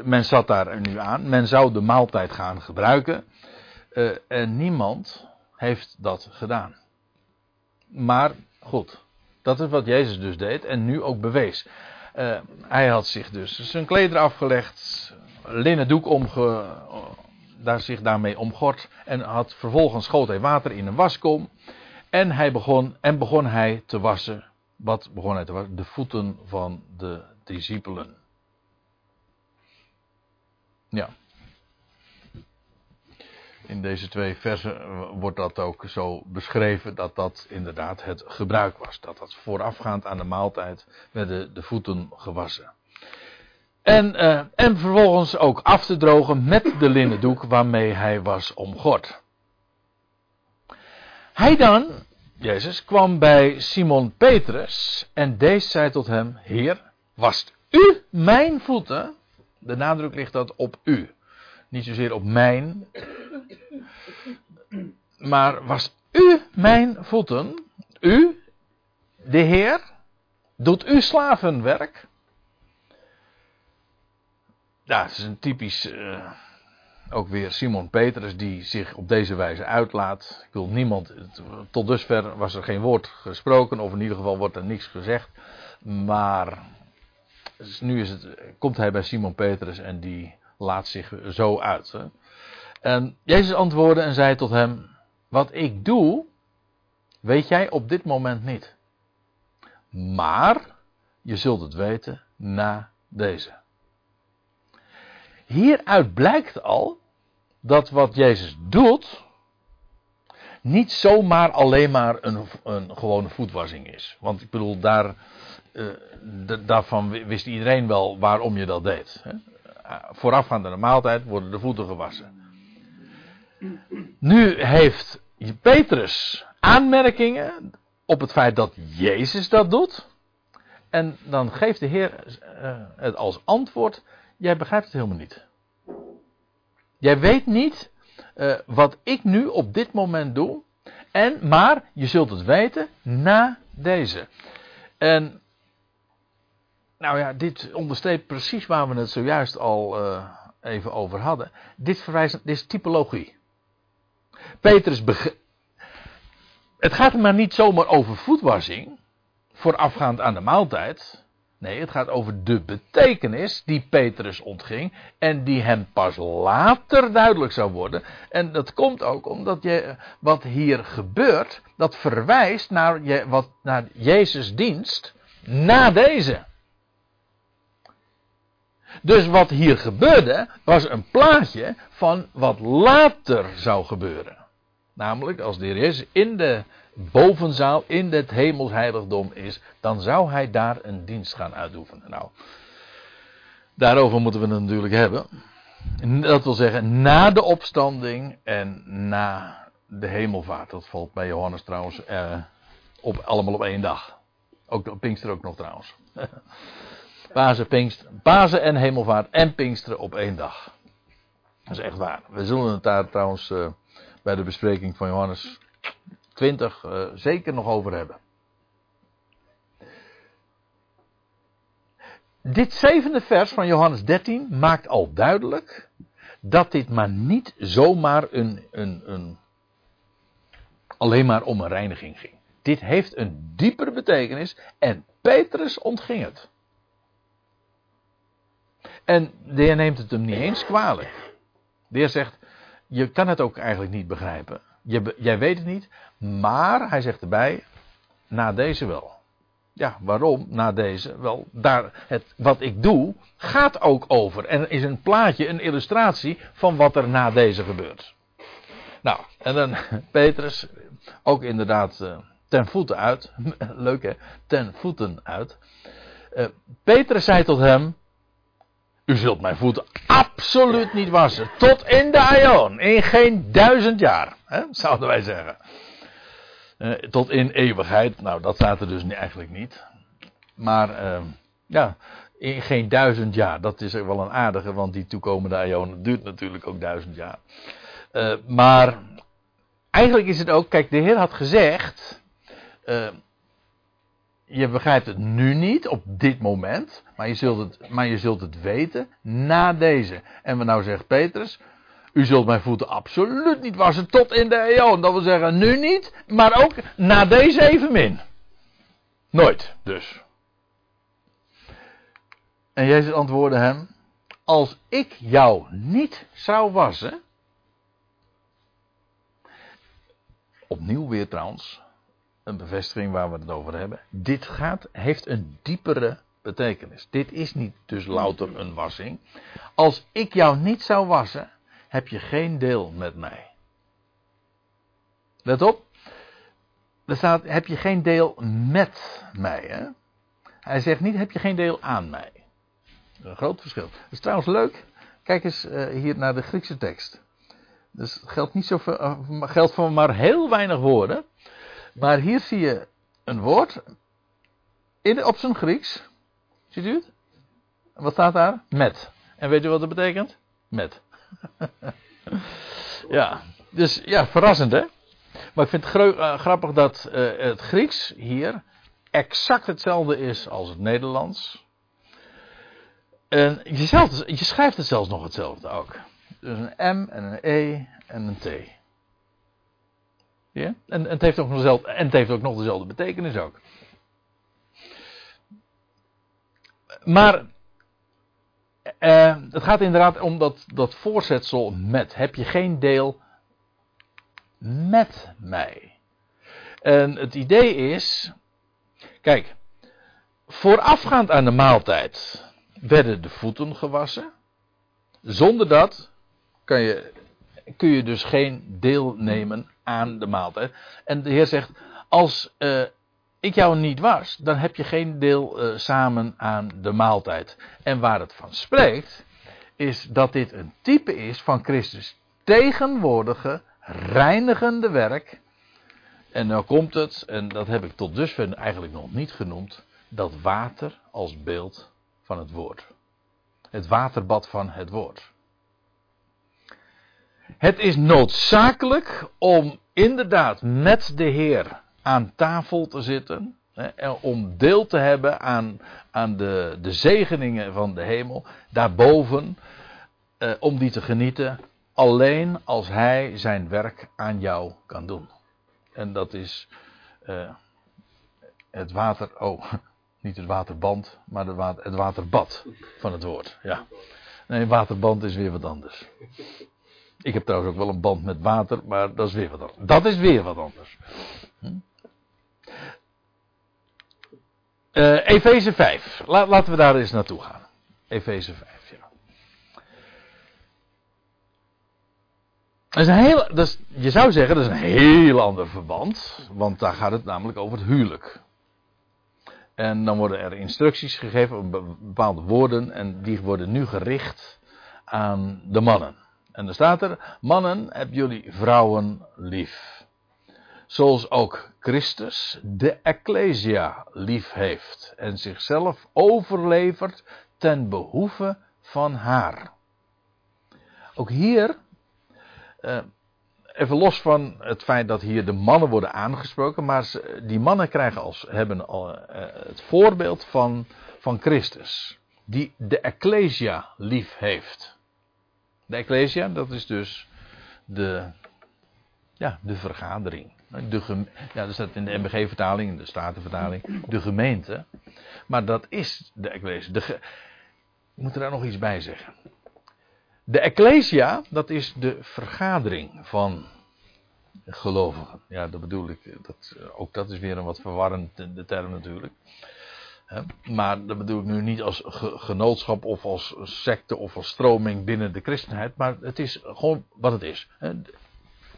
men zat daar nu aan. Men zou de maaltijd gaan gebruiken. Uh, en niemand heeft dat gedaan. Maar goed, dat is wat Jezus dus deed en nu ook bewees. Uh, hij had zich dus zijn kleder afgelegd, linnen doek omge, daar zich daarmee omgord en had vervolgens schoot hij water in een waskom en hij begon en begon hij te wassen. Wat begon hij te wassen? De voeten van de discipelen. Ja in deze twee versen wordt dat ook zo beschreven dat dat inderdaad het gebruik was. Dat dat voorafgaand aan de maaltijd werden de voeten gewassen. En, uh, en vervolgens ook af te drogen met de linnen doek waarmee hij was omgord. Hij dan, Jezus, kwam bij Simon Petrus en deze zei tot hem, Heer, wast u mijn voeten? De nadruk ligt dat op u. Niet zozeer op mijn, maar was u mijn voeten, u, de Heer, doet u slavenwerk? Ja, het is een typisch, uh, ook weer Simon Petrus die zich op deze wijze uitlaat. Ik wil niemand, tot dusver was er geen woord gesproken, of in ieder geval wordt er niks gezegd. Maar nu is het, komt hij bij Simon Petrus en die laat zich zo uit. En Jezus antwoordde en zei tot hem: Wat ik doe, weet jij op dit moment niet. Maar je zult het weten na deze. Hieruit blijkt al dat wat Jezus doet, niet zomaar alleen maar een, een gewone voetwassing is. Want ik bedoel, daar, uh, daarvan wist iedereen wel waarom je dat deed. Hè? Voorafgaand aan de maaltijd worden de voeten gewassen. Nu heeft Petrus aanmerkingen op het feit dat Jezus dat doet. En dan geeft de Heer uh, het als antwoord: Jij begrijpt het helemaal niet. Jij weet niet uh, wat ik nu op dit moment doe. En, maar je zult het weten na deze. En nou ja, dit onderstreept precies waar we het zojuist al uh, even over hadden. Dit verwijst, dit is typologie. Petrus Het gaat er maar niet zomaar over voetwassing, voorafgaand aan de maaltijd. Nee, het gaat over de betekenis die Petrus ontging en die hem pas later duidelijk zou worden. En dat komt ook omdat je, wat hier gebeurt, dat verwijst naar, je, wat, naar Jezus' dienst na deze. Dus wat hier gebeurde, was een plaatje van wat later zou gebeuren. Namelijk, als de Jezus in de bovenzaal, in het hemelsheiligdom is, dan zou hij daar een dienst gaan uitoefenen. Nou, daarover moeten we het natuurlijk hebben. Dat wil zeggen, na de opstanding en na de hemelvaart. Dat valt bij Johannes trouwens eh, op, allemaal op één dag. Ook Pinkster ook nog trouwens. Pasen, Pinkster, Pasen en hemelvaart en Pinksteren op één dag. Dat is echt waar. We zullen het daar trouwens uh, bij de bespreking van Johannes 20 uh, eh, zeker nog over hebben. Dit zevende vers van Johannes 13 maakt al duidelijk dat dit maar niet zomaar een, een, een alleen maar om een reiniging ging. Dit heeft een diepere betekenis en Petrus ontging het. En de heer neemt het hem niet eens kwalijk. De heer zegt, je kan het ook eigenlijk niet begrijpen. Je, jij weet het niet, maar hij zegt erbij, na deze wel. Ja, waarom na deze? Wel, daar, het, wat ik doe gaat ook over. En is een plaatje, een illustratie van wat er na deze gebeurt. Nou, en dan Petrus, ook inderdaad uh, ten voeten uit. Leuk hè, ten voeten uit. Uh, Petrus zei tot hem, u zult mijn voeten absoluut niet wassen. Tot in de aion. In geen duizend jaar. Hè, zouden wij zeggen. Uh, tot in eeuwigheid. Nou, dat staat er dus eigenlijk niet. Maar uh, ja, in geen duizend jaar. Dat is wel een aardige, want die toekomende aion duurt natuurlijk ook duizend jaar. Uh, maar eigenlijk is het ook, kijk, de Heer had gezegd je begrijpt het nu niet, op dit moment, maar je zult het, maar je zult het weten na deze. En wat nou zegt Petrus, u zult mijn voeten absoluut niet wassen tot in de eeuw. Dat wil zeggen, nu niet, maar ook na deze evenmin. Nooit, dus. En Jezus antwoordde hem, als ik jou niet zou wassen, opnieuw weer trouwens, een bevestiging waar we het over hebben. Dit gaat, heeft een diepere betekenis. Dit is niet dus louter een wassing. Als ik jou niet zou wassen, heb je geen deel met mij. Let op. Er staat, heb je geen deel met mij. Hè? Hij zegt niet, heb je geen deel aan mij. Een groot verschil. Dat is trouwens leuk. Kijk eens uh, hier naar de Griekse tekst. Dus geldt, niet zoveel, uh, geldt voor maar heel weinig woorden. Maar hier zie je een woord in, op zijn Grieks. Ziet u het? Wat staat daar? Met. En weet u wat dat betekent? Met. ja, dus ja, verrassend hè. Maar ik vind het eh, grappig dat eh, het Grieks hier exact hetzelfde is als het Nederlands. En je, je schrijft het zelfs nog hetzelfde ook. Dus een M en een E en een T. Ja? En, het heeft ook nog dezelfde, en het heeft ook nog dezelfde betekenis ook. Maar eh, het gaat inderdaad om dat, dat voorzetsel met. Heb je geen deel met mij? En het idee is. Kijk, voorafgaand aan de maaltijd werden de voeten gewassen. Zonder dat kan je, kun je dus geen deel nemen aan de maaltijd. En de Heer zegt: Als eh, ik jou niet was, dan heb je geen deel eh, samen aan de maaltijd. En waar het van spreekt, is dat dit een type is van Christus tegenwoordige, reinigende werk. En nou komt het, en dat heb ik tot dusver eigenlijk nog niet genoemd, dat water als beeld van het woord. Het waterbad van het woord. Het is noodzakelijk om inderdaad met de Heer aan tafel te zitten. En om deel te hebben aan, aan de, de zegeningen van de hemel. Daarboven. Eh, om die te genieten. Alleen als Hij zijn werk aan jou kan doen. En dat is eh, het water. Oh, niet het waterband, maar het, water, het waterbad van het woord. Ja. Nee, waterband is weer wat anders. Ik heb trouwens ook wel een band met water, maar dat is weer wat anders. Dat is weer wat anders. Hm? Uh, Efeze 5. La, laten we daar eens naartoe gaan. Efeze 5, ja. Dat is een heel, dat je zou zeggen, dat is een heel ander verband. Want daar gaat het namelijk over het huwelijk. En dan worden er instructies gegeven, bepaalde woorden. En die worden nu gericht aan de mannen. En dan staat er: Mannen, heb jullie vrouwen lief. Zoals ook Christus de Ecclesia lief heeft. En zichzelf overlevert ten behoeve van haar. Ook hier, eh, even los van het feit dat hier de mannen worden aangesproken, maar die mannen krijgen als, hebben eh, het voorbeeld van, van Christus, die de Ecclesia lief heeft. De Ecclesia, dat is dus de, ja, de vergadering. De ja, dat staat in de MBG-vertaling, in de Statenvertaling, de gemeente. Maar dat is de Ecclesia. De Ik moet er daar nog iets bij zeggen. De Ecclesia, dat is de vergadering van gelovigen. Ja, dat bedoel ik. Dat, ook dat is weer een wat verwarrende term natuurlijk. Maar dat bedoel ik nu niet als ge- genootschap of als secte of als stroming binnen de christenheid. Maar het is gewoon wat het is.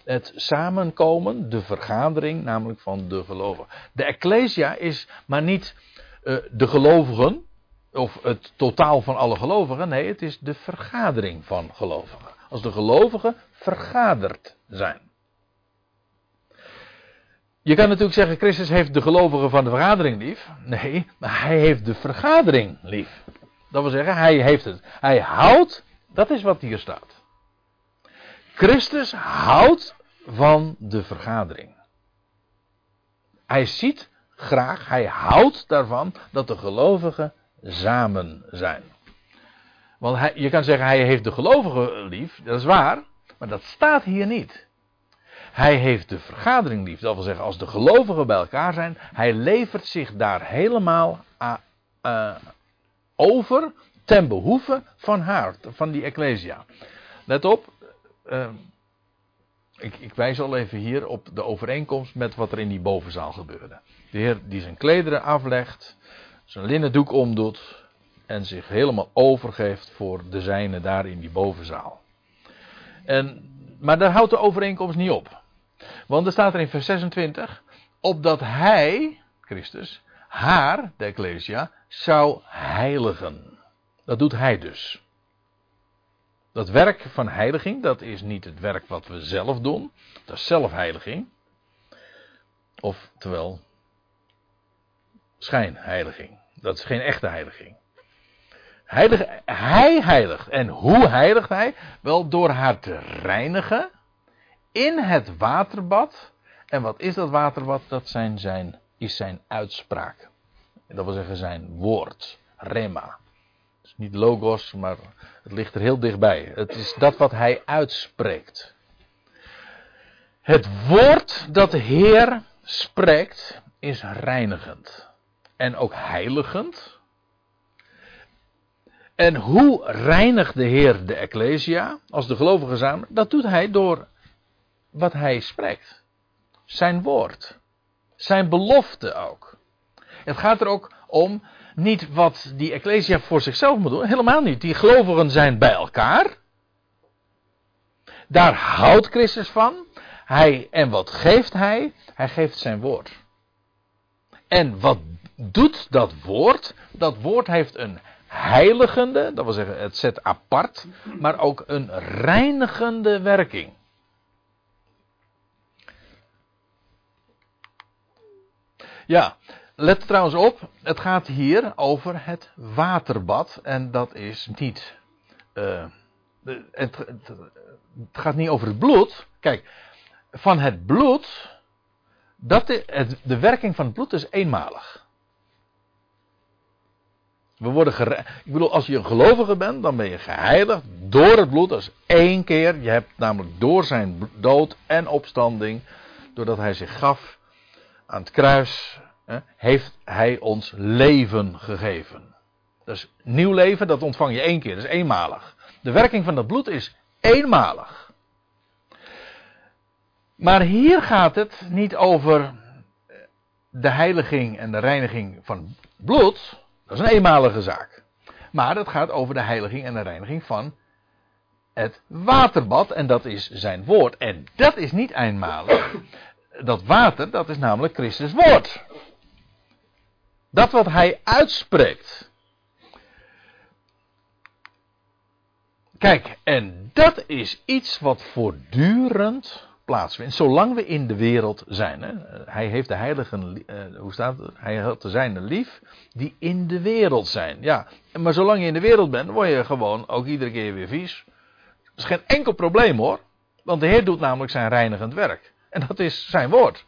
Het samenkomen, de vergadering, namelijk van de gelovigen. De Ecclesia is maar niet eh, de gelovigen, of het totaal van alle gelovigen. Nee, het is de vergadering van gelovigen. Als de gelovigen vergaderd zijn. Je kan natuurlijk zeggen, Christus heeft de gelovigen van de vergadering lief. Nee, maar hij heeft de vergadering lief. Dat wil zeggen, hij heeft het. Hij houdt, dat is wat hier staat. Christus houdt van de vergadering. Hij ziet graag, hij houdt daarvan dat de gelovigen samen zijn. Want je kan zeggen, hij heeft de gelovigen lief, dat is waar, maar dat staat hier niet. Hij heeft de vergadering lief. Dat wil zeggen, als de gelovigen bij elkaar zijn, hij levert zich daar helemaal eh, over ten behoeve van haar, van die Ecclesia. Let op, eh, ik, ik wijs al even hier op de overeenkomst met wat er in die bovenzaal gebeurde. De Heer die zijn klederen aflegt, zijn linnen doek omdoet en zich helemaal overgeeft voor de zijnen daar in die bovenzaal. En, maar daar houdt de overeenkomst niet op. Want er staat er in vers 26, opdat hij, Christus, haar, de Ecclesia, zou heiligen. Dat doet hij dus. Dat werk van heiliging, dat is niet het werk wat we zelf doen. Dat is zelfheiliging. Of, terwijl, schijnheiliging. Dat is geen echte heiliging. Heilig, hij heiligt. En hoe heiligt hij? Wel door haar te reinigen in het waterbad En wat is dat waterbad? Dat zijn zijn, is zijn uitspraak. Dat wil zeggen zijn woord. Rema. is niet logos, maar het ligt er heel dichtbij. Het is dat wat hij uitspreekt. Het woord dat de Heer spreekt is reinigend. En ook heiligend. En hoe reinigt de Heer de Ecclesia als de gelovigen samen? Dat doet hij door wat hij spreekt. Zijn woord. Zijn belofte ook. Het gaat er ook om niet wat die Ecclesia voor zichzelf moet doen. Helemaal niet. Die gelovigen zijn bij elkaar. Daar houdt Christus van. Hij, en wat geeft hij? Hij geeft zijn woord. En wat doet dat woord? Dat woord heeft een heiligende, dat wil zeggen het zet apart, maar ook een reinigende werking. Ja, let trouwens op, het gaat hier over het waterbad en dat is niet. Uh, het, het, gaat niet over het bloed. Kijk, van het bloed, dat de, de werking van het bloed is eenmalig. We worden. Ik bedoel, als je een gelovige bent, dan ben je geheiligd door het bloed. Dat is één keer. Je hebt namelijk door zijn dood en opstanding, doordat hij zich gaf aan het kruis, hè, heeft hij ons leven gegeven. Dus nieuw leven, dat ontvang je één keer. Dat is eenmalig. De werking van dat bloed is eenmalig. Maar hier gaat het niet over de heiliging en de reiniging van bloed. Dat is een eenmalige zaak. Maar het gaat over de heiliging en de reiniging van het waterbad. En dat is zijn woord. En dat is niet eenmalig. Dat water, dat is namelijk Christus woord. Dat wat hij uitspreekt. Kijk, en dat is iets wat voortdurend plaatsvindt. Zolang we in de wereld zijn. Hè? Hij heeft de heiligen, uh, hoe staat het? Hij had de zijne lief die in de wereld zijn. Ja, maar zolang je in de wereld bent, word je gewoon ook iedere keer weer vies. Dat is geen enkel probleem hoor. Want de Heer doet namelijk zijn reinigend werk. En dat is zijn woord.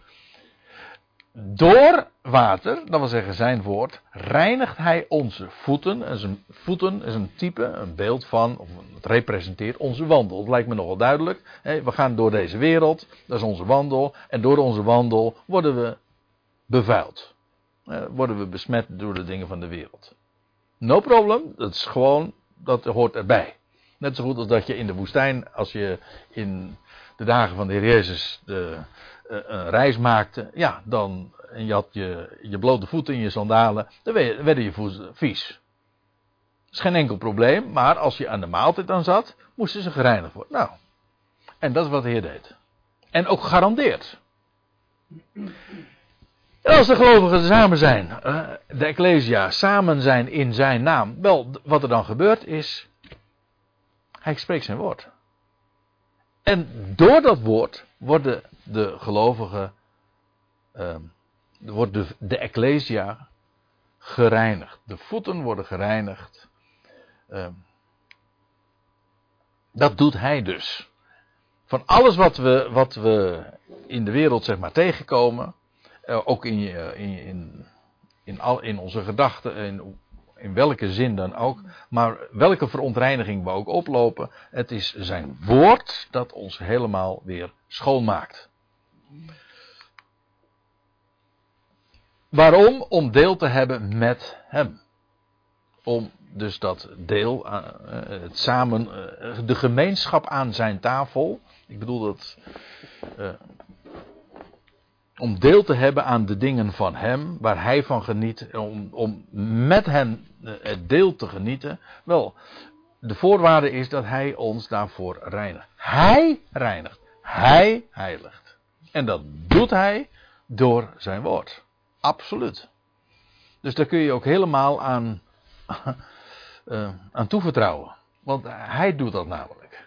Door water, dat wil zeggen zijn woord, reinigt hij onze voeten. En zijn voeten is een type, een beeld van, of het representeert onze wandel. Het lijkt me nogal duidelijk. We gaan door deze wereld, dat is onze wandel. En door onze wandel worden we bevuild. Worden we besmet door de dingen van de wereld. No problem, dat is gewoon, dat hoort erbij. Net zo goed als dat je in de woestijn, als je in de dagen van de Heer Jezus de, uh, een reis maakte, ja, dan, en je had je, je blote voeten in je sandalen, dan werden je voeten vies. Dat is geen enkel probleem, maar als je aan de maaltijd dan zat, moesten ze gereinigd worden. Nou, en dat is wat de Heer deed. En ook gegarandeerd. En als de gelovigen samen zijn, de Ecclesia samen zijn in zijn naam, wel, wat er dan gebeurt is, hij spreekt zijn woord. En door dat woord worden de gelovigen, uh, wordt de, de Ecclesia gereinigd. De voeten worden gereinigd. Uh, dat doet hij dus. Van alles wat we, wat we in de wereld zeg maar tegenkomen, uh, ook in, in, in, in, al, in onze gedachten, in in welke zin dan ook. Maar welke verontreiniging we ook oplopen. Het is zijn woord dat ons helemaal weer schoonmaakt. Waarom? Om deel te hebben met hem. Om dus dat deel, eh, het samen, eh, de gemeenschap aan zijn tafel. Ik bedoel dat eh, om deel te hebben aan de dingen van Hem, waar Hij van geniet, om, om met Hem eh, het deel te genieten. Wel, de voorwaarde is dat Hij ons daarvoor reinigt. Hij reinigt. Hij heiligt. En dat doet Hij door Zijn woord. Absoluut. Dus daar kun je ook helemaal aan, uh, aan toevertrouwen. Want Hij doet dat namelijk.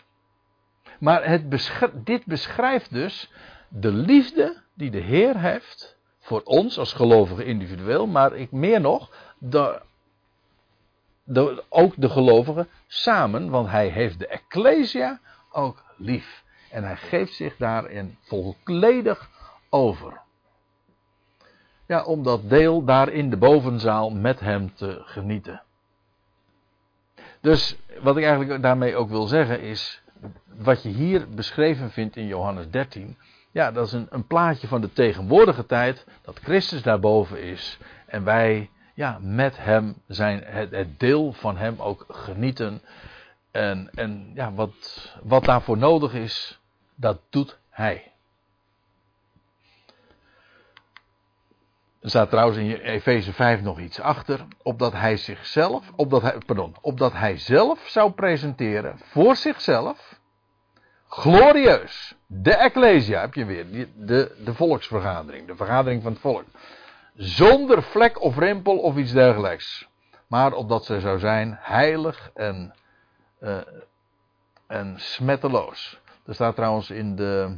Maar het dit beschrijft dus de liefde die de Heer heeft voor ons als gelovigen individueel, maar ik meer nog, de, de, ook de gelovigen samen, want hij heeft de Ecclesia ook lief. En hij geeft zich daarin volledig over. Ja, om dat deel daar in de bovenzaal met hem te genieten. Dus wat ik eigenlijk daarmee ook wil zeggen is, wat je hier beschreven vindt in Johannes 13, ja, dat is een, een plaatje van de tegenwoordige tijd, dat Christus daarboven is en wij ja, met hem zijn, het, het deel van hem ook genieten. En, en ja, wat, wat daarvoor nodig is, dat doet hij. Er staat trouwens in Efeze 5 nog iets achter. Opdat hij zichzelf, opdat hij, pardon, opdat hij zelf zou presenteren voor zichzelf. Glorieus. De Ecclesia heb je weer. De, de volksvergadering. De vergadering van het volk. Zonder vlek of rimpel of iets dergelijks. Maar opdat ze zou zijn heilig en, uh, en smetteloos. Er staat trouwens in de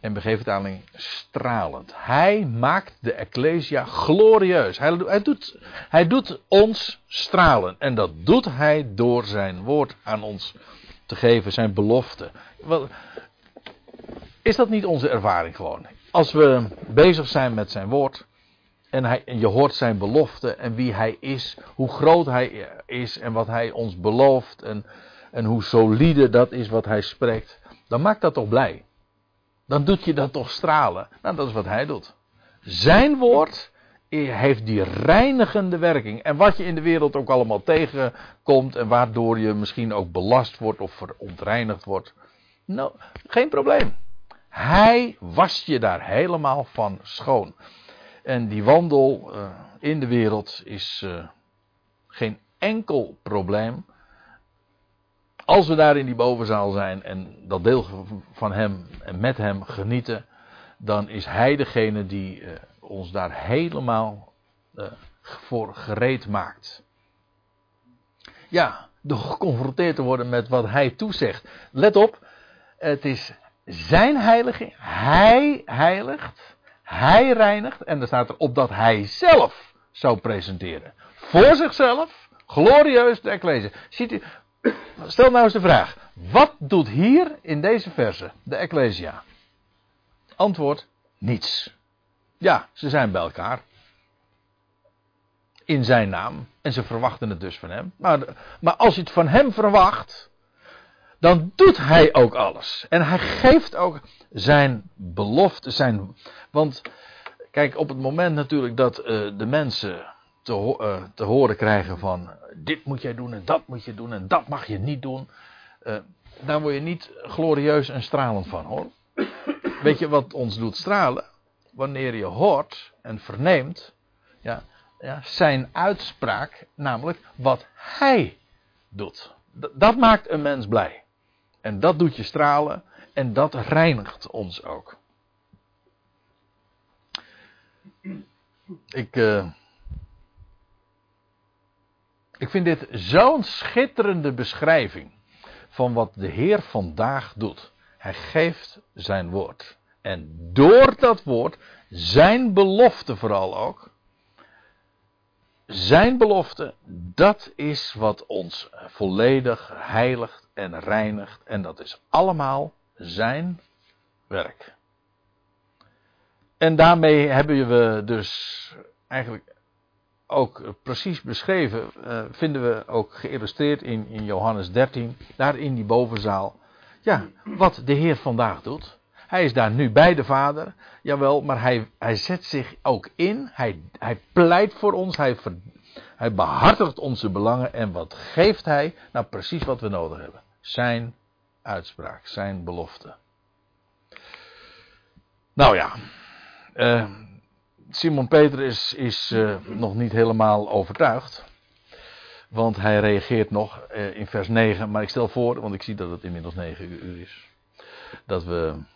NBG-vertaling stralend. Hij maakt de Ecclesia glorieus. Hij, hij, doet, hij doet ons stralen. En dat doet hij door zijn woord aan ons te geven, zijn belofte. Is dat niet onze ervaring gewoon? Als we bezig zijn met zijn woord. En, hij, en je hoort zijn belofte en wie hij is, hoe groot hij is en wat hij ons belooft en, en hoe solide dat is wat hij spreekt, dan maakt dat toch blij dan doet je dat toch stralen. Nou, dat is wat hij doet. Zijn woord heeft die reinigende werking. En wat je in de wereld ook allemaal tegenkomt en waardoor je misschien ook belast wordt of verontreinigd wordt. Nou, geen probleem. Hij wast je daar helemaal van schoon. En die wandel uh, in de wereld is uh, geen enkel probleem. Als we daar in die bovenzaal zijn en dat deel van hem en met hem genieten, dan is hij degene die uh, ons daar helemaal voor gereed maakt. Ja, door geconfronteerd te worden met wat hij toezegt. Let op, het is zijn heiliging. Hij heiligt, hij reinigt. En er staat er op dat hij zelf zou presenteren. Voor zichzelf, glorieus de Ecclesia. Ziet u, Stel nou eens de vraag. Wat doet hier in deze verse de Ecclesia? Antwoord: niets. Ja, ze zijn bij elkaar. In zijn naam. En ze verwachten het dus van hem. Maar, maar als je het van hem verwacht. Dan doet hij ook alles. En hij geeft ook zijn belofte. Zijn, want kijk, op het moment natuurlijk dat uh, de mensen te, uh, te horen krijgen van dit moet jij doen en dat moet je doen en dat mag je niet doen. Uh, daar word je niet glorieus en stralend van hoor. Weet je wat ons doet stralen? Wanneer je hoort en verneemt ja, ja, zijn uitspraak, namelijk wat hij doet. Dat maakt een mens blij. En dat doet je stralen en dat reinigt ons ook. Ik. Uh, ik vind dit zo'n schitterende beschrijving van wat de Heer vandaag doet. Hij geeft zijn woord. En door dat woord, zijn belofte vooral ook. Zijn belofte, dat is wat ons volledig heiligt en reinigt. En dat is allemaal zijn werk. En daarmee hebben we dus eigenlijk ook precies beschreven, uh, vinden we ook geïllustreerd in, in Johannes 13, daar in die bovenzaal. Ja, wat de Heer vandaag doet. Hij is daar nu bij de Vader, jawel, maar hij, hij zet zich ook in. Hij, hij pleit voor ons, hij, ver, hij behartigt onze belangen. En wat geeft hij? Nou, precies wat we nodig hebben. Zijn uitspraak, zijn belofte. Nou ja, uh, Simon Peter is, is uh, nog niet helemaal overtuigd. Want hij reageert nog uh, in vers 9. Maar ik stel voor, want ik zie dat het inmiddels 9 uur is. Dat we.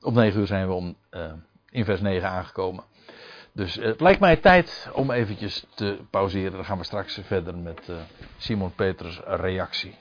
Op 9 uur zijn we om, uh, in vers 9 aangekomen. Dus het lijkt mij tijd om eventjes te pauzeren. Dan gaan we straks verder met Simon Peters reactie.